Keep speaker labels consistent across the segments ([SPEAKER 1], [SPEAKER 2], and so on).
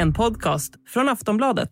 [SPEAKER 1] en podcast från Aftonbladet.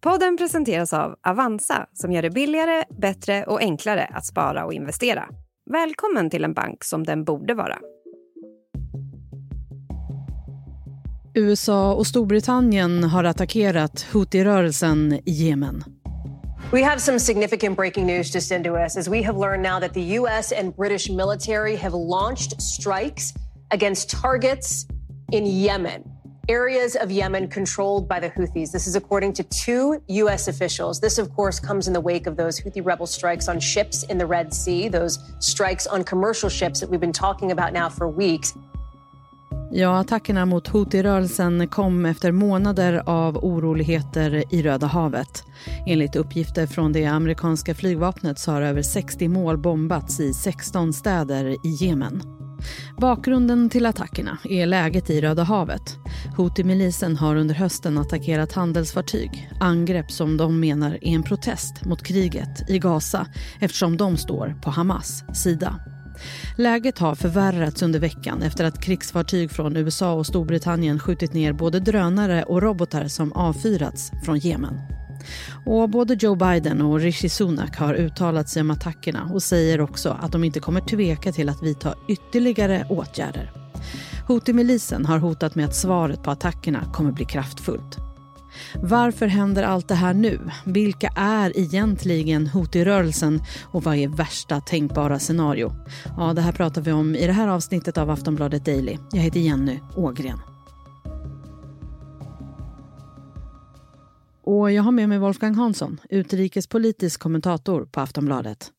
[SPEAKER 2] Podden presenteras av Avanza som gör det billigare, bättre och enklare att spara och investera. Välkommen till en bank som den borde vara.
[SPEAKER 3] USA och Storbritannien har attackerat Houthi-rörelsen i Jemen.
[SPEAKER 4] We have some significant breaking news just into us as we have learned now that the U.S. and British military have launched strikes against targets in Yemen, areas of Yemen controlled by the Houthis. This is according to two U.S. officials. This, of course, comes in the wake of those Houthi rebel strikes on ships in the Red Sea, those strikes on commercial ships that we've been talking about now for weeks.
[SPEAKER 3] Ja, attackerna mot Houthi-rörelsen kom efter månader av oroligheter i Röda havet. Enligt uppgifter från det amerikanska flygvapnet så har över 60 mål bombats i 16 städer i Jemen. Bakgrunden till attackerna är läget i Röda havet. Houthi-milisen har under hösten attackerat handelsfartyg. Angrepp som de menar är en protest mot kriget i Gaza eftersom de står på Hamas sida. Läget har förvärrats under veckan efter att krigsfartyg från USA och Storbritannien skjutit ner både drönare och robotar som avfyrats från Jemen. Och både Joe Biden och Rishi Sunak har uttalat sig om attackerna och säger också att de inte kommer tveka till att vidta ytterligare åtgärder. Houthi-milisen har hotat med att svaret på attackerna kommer bli kraftfullt. Varför händer allt det här nu? Vilka är egentligen Houthi-rörelsen och vad är värsta tänkbara scenario? Ja, det här pratar vi om i det här avsnittet av Aftonbladet Daily. Jag heter Jenny Ågren. Och jag har med mig Wolfgang Hansson, utrikespolitisk kommentator på Aftonbladet.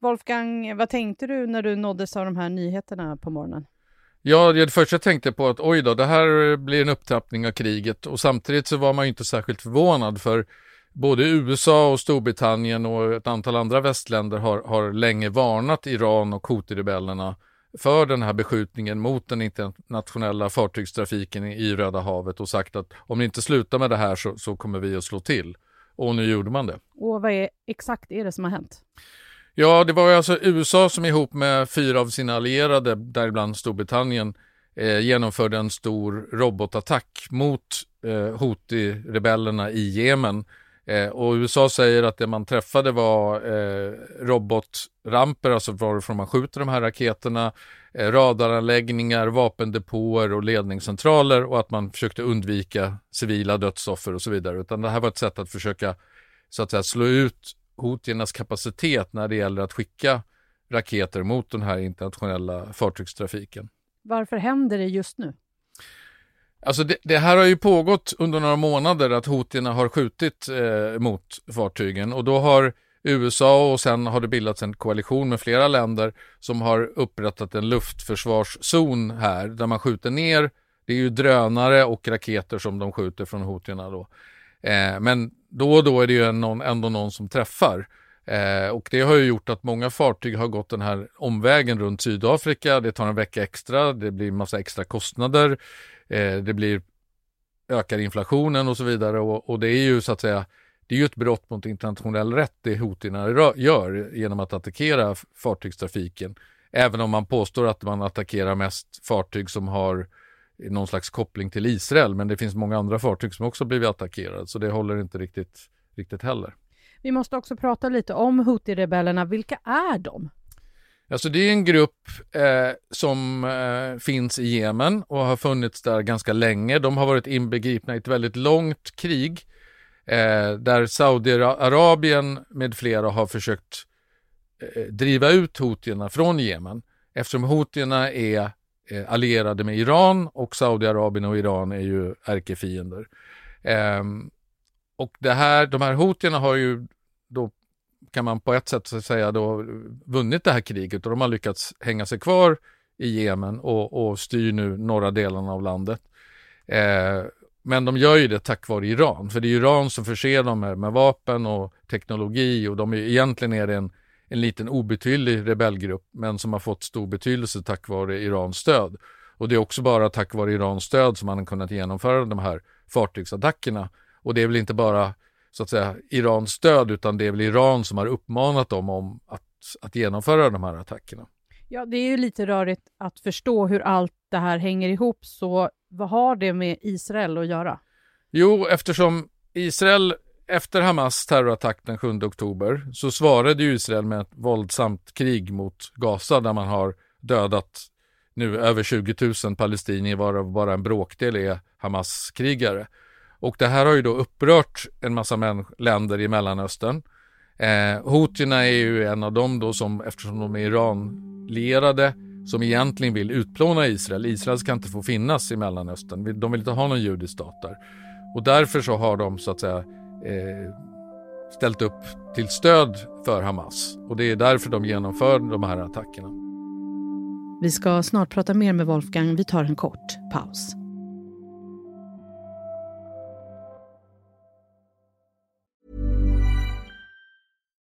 [SPEAKER 3] Wolfgang, vad tänkte du när du nåddes av de här nyheterna på morgonen?
[SPEAKER 5] Ja, det första jag tänkte på att oj då, det här blir en upptrappning av kriget och samtidigt så var man ju inte särskilt förvånad för både USA och Storbritannien och ett antal andra västländer har, har länge varnat Iran och Houthi-rebellerna för den här beskjutningen mot den internationella fartygstrafiken i Röda havet och sagt att om ni inte slutar med det här så, så kommer vi att slå till. Och nu gjorde man det.
[SPEAKER 3] Och vad är exakt är det som har hänt?
[SPEAKER 5] Ja, det var alltså USA som ihop med fyra av sina allierade, däribland Storbritannien, eh, genomförde en stor robotattack mot eh, Houthi-rebellerna i Jemen. Eh, och USA säger att det man träffade var eh, robotramper, alltså varifrån man skjuter de här raketerna, eh, radaranläggningar, vapendepåer och ledningscentraler och att man försökte undvika civila dödsoffer och så vidare. Utan det här var ett sätt att försöka så att säga slå ut hotiernas kapacitet när det gäller att skicka raketer mot den här internationella fartygstrafiken.
[SPEAKER 3] Varför händer det just nu?
[SPEAKER 5] Alltså det, det, här har ju pågått under några månader att hotierna har skjutit eh, mot fartygen och då har USA och sen har det bildats en koalition med flera länder som har upprättat en luftförsvarszon här där man skjuter ner, det är ju drönare och raketer som de skjuter från hotierna då. Eh, men då och då är det ju någon, ändå någon som träffar. Eh, och det har ju gjort att många fartyg har gått den här omvägen runt Sydafrika. Det tar en vecka extra, det blir massa extra kostnader, Eh, det blir ökar inflationen och så vidare. Och, och, det är ju så att säga, det är ju ett brott mot internationell rätt det Houthierna gör genom att attackera fartygstrafiken. Även om man påstår att man attackerar mest fartyg som har någon slags koppling till Israel, men det finns många andra fartyg som också blivit attackerade, så det håller inte riktigt, riktigt heller.
[SPEAKER 3] Vi måste också prata lite om Houthi-rebellerna. Vilka är de?
[SPEAKER 5] Alltså det är en grupp eh, som eh, finns i Jemen och har funnits där ganska länge. De har varit inbegripna i ett väldigt långt krig eh, där Saudiarabien med flera har försökt eh, driva ut hotierna från Jemen eftersom hotierna är eh, allierade med Iran och Saudiarabien och Iran är ju ärkefiender. Eh, och det här, de här hotierna har ju då kan man på ett sätt säga då vunnit det här kriget och de har lyckats hänga sig kvar i Jemen och, och styr nu norra delarna av landet. Eh, men de gör ju det tack vare Iran, för det är Iran som förser dem med, med vapen och teknologi och de är, egentligen är det en en liten obetydlig rebellgrupp men som har fått stor betydelse tack vare Irans stöd. Och det är också bara tack vare Irans stöd som man har kunnat genomföra de här fartygsattackerna. Och det är väl inte bara så att säga Irans stöd utan det är väl Iran som har uppmanat dem om att, att genomföra de här attackerna.
[SPEAKER 3] Ja, det är ju lite rörigt att förstå hur allt det här hänger ihop, så vad har det med Israel att göra?
[SPEAKER 5] Jo, eftersom Israel efter Hamas terrorattack den 7 oktober så svarade Israel med ett våldsamt krig mot Gaza där man har dödat nu över 20 000 palestinier varav bara en bråkdel är Hamas-krigare. Och det här har ju då upprört en massa länder i Mellanöstern. Eh, Houthierna är ju en av dem då som, eftersom de är Iran-lierade, som egentligen vill utplåna Israel. Israel ska inte få finnas i Mellanöstern. De vill inte ha någon judisk stat där. Och därför så har de så att säga eh, ställt upp till stöd för Hamas. Och det är därför de genomför de här attackerna.
[SPEAKER 3] Vi ska snart prata mer med Wolfgang. Vi tar en kort paus.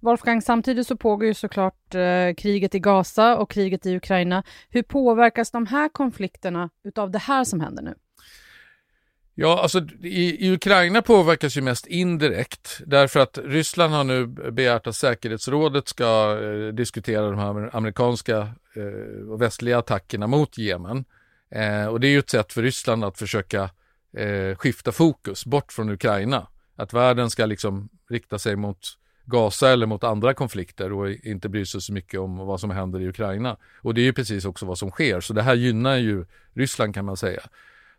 [SPEAKER 3] Wolfgang, samtidigt så pågår ju såklart eh, kriget i Gaza och kriget i Ukraina. Hur påverkas de här konflikterna utav det här som händer nu?
[SPEAKER 5] Ja, alltså i, i, Ukraina påverkas ju mest indirekt därför att Ryssland har nu begärt att säkerhetsrådet ska eh, diskutera de här amerikanska eh, och västliga attackerna mot Jemen. Eh, och det är ju ett sätt för Ryssland att försöka eh, skifta fokus bort från Ukraina. Att världen ska liksom rikta sig mot Gaza eller mot andra konflikter och inte bryr sig så mycket om vad som händer i Ukraina. Och det är ju precis också vad som sker, så det här gynnar ju Ryssland kan man säga.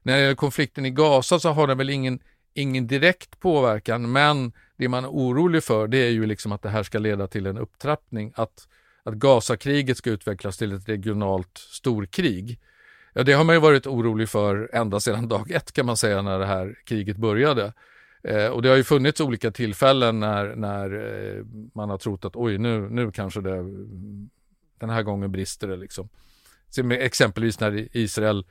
[SPEAKER 5] När det gäller konflikten i Gaza så har den väl ingen, ingen direkt påverkan, men det man är orolig för det är ju liksom att det här ska leda till en upptrappning, att, att Gazakriget ska utvecklas till ett regionalt storkrig. Ja, det har man ju varit orolig för ända sedan dag ett kan man säga när det här kriget började. Eh, och det har ju funnits olika tillfällen när, när eh, man har trott att oj, nu, nu kanske det, den här gången brister det liksom. exempelvis när Israel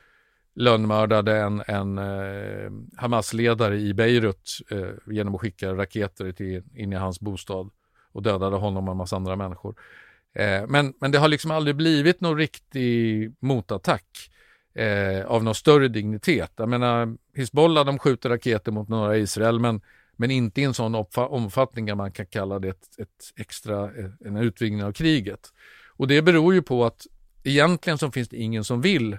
[SPEAKER 5] lönnmördade en, en eh, Hamas-ledare i Beirut eh, genom att skicka raketer till, in i hans bostad och dödade honom och en massa andra människor. Eh, men, men det har liksom aldrig blivit någon riktig motattack eh, av någon större dignitet. Jag menar, Hizbollah de skjuter raketer mot norra Israel men, men inte i en sån omfattning att man kan kalla det ett, ett extra, eh, en utvidgning av kriget. Och det beror ju på att egentligen så finns det ingen som vill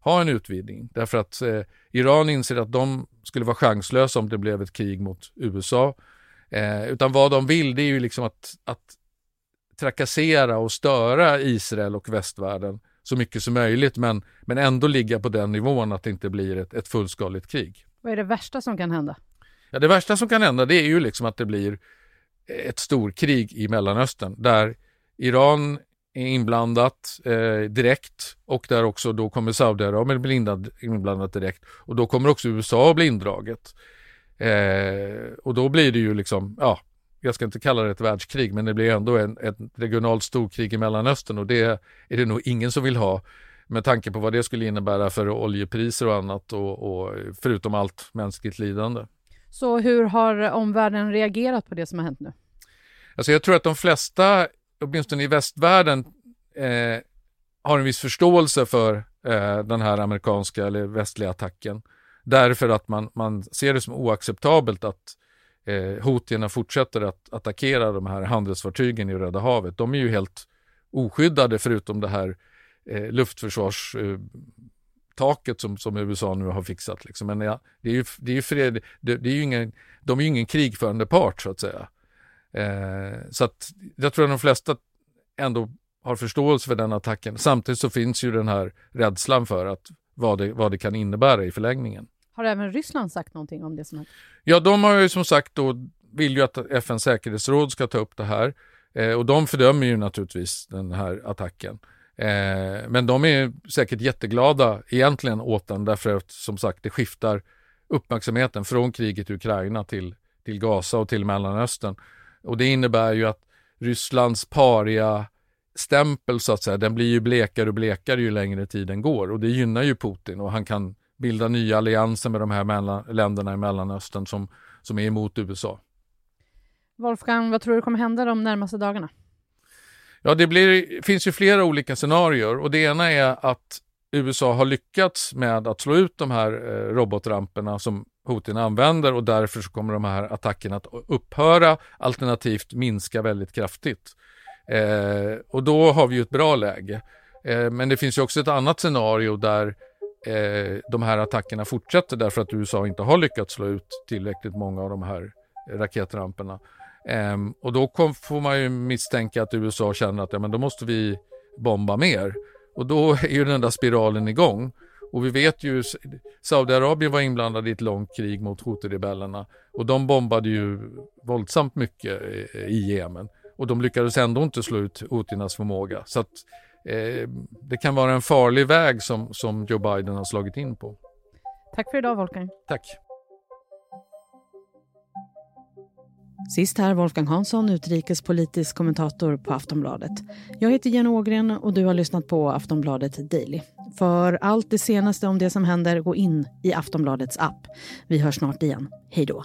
[SPEAKER 5] ha en utvidgning därför att eh, Iran inser att de skulle vara chanslösa om det blev ett krig mot USA. Eh, utan vad de vill det är ju liksom att, att trakassera och störa Israel och västvärlden så mycket som möjligt men, men ändå ligga på den nivån att det inte blir ett, ett fullskaligt krig.
[SPEAKER 3] Vad är det värsta som kan hända?
[SPEAKER 5] Ja, det värsta som kan hända det är ju liksom att det blir ett storkrig i Mellanöstern där Iran är inblandat eh, direkt och där också då kommer Saudiarabien bli inblandat direkt och då kommer också USA bli indraget. Eh, och då blir det ju liksom, ja, jag ska inte kalla det ett världskrig, men det blir ändå en, ett regionalt storkrig i Mellanöstern och det är det nog ingen som vill ha med tanke på vad det skulle innebära för oljepriser och annat och, och förutom allt mänskligt lidande.
[SPEAKER 3] Så hur har omvärlden reagerat på det som har hänt nu?
[SPEAKER 5] Alltså jag tror att de flesta, åtminstone i västvärlden, eh, har en viss förståelse för eh, den här amerikanska eller västliga attacken. Därför att man, man ser det som oacceptabelt att eh, Houtierna fortsätter att attackera de här handelsfartygen i Röda havet. De är ju helt oskyddade förutom det här eh, luftförsvarstaket som, som USA nu har fixat. Liksom. Men ja, det är ju, det är ju fred, det, det är ju ingen, de är ju ingen krigförande part så att säga. Eh, så att jag tror att de flesta ändå har förståelse för den attacken. Samtidigt så finns ju den här rädslan för att vad det, vad det kan innebära i förlängningen.
[SPEAKER 3] Har även Ryssland sagt någonting om det som hänt?
[SPEAKER 5] Ja, de har ju som sagt då, vill ju att FNs säkerhetsråd ska ta upp det här. Eh, och de fördömer ju naturligtvis den här attacken. Eh, men de är säkert jätteglada egentligen åt den därför att som sagt det skiftar uppmärksamheten från kriget i Ukraina till, till Gaza och till Mellanöstern. Och det innebär ju att Rysslands paria stämpel så att säga, den blir ju blekare och blekare ju längre tiden går och det gynnar ju Putin och han kan bilda nya allianser med de här mellan, länderna i Mellanöstern som, som är emot USA.
[SPEAKER 3] Wolfgang, vad tror du kommer hända de närmaste dagarna?
[SPEAKER 5] Ja, det blir, finns ju flera olika scenarier och det ena är att USA har lyckats med att slå ut de här eh, robotramperna som Putin använder och därför så kommer de här attackerna att upphöra alternativt minska väldigt kraftigt. Eh, och då har vi ju ett bra läge. Eh, men det finns ju också ett annat scenario där eh, de här attackerna fortsätter därför att USA inte har lyckats slå ut tillräckligt många av de här raketramperna. Eh, och då kom, får man ju misstänka att USA känner att ja, men då måste vi bomba mer. Och då är ju den där spiralen igång. Och vi vet ju, Saudiarabien var inblandad i ett långt krig mot Houthi-rebellerna och de bombade ju våldsamt mycket i Jemen och de lyckades ändå inte slå ut Houthinas förmåga. Så att eh, det kan vara en farlig väg som, som Joe Biden har slagit in på.
[SPEAKER 3] Tack för idag Wolfgang.
[SPEAKER 5] Tack.
[SPEAKER 3] Sist här Wolfgang Hansson, utrikespolitisk kommentator på Aftonbladet. Jag heter Jenny Ågren och du har lyssnat på Aftonbladet Daily. För allt det senaste om det som händer, gå in i Aftonbladets app. Vi hörs snart igen. Hej då.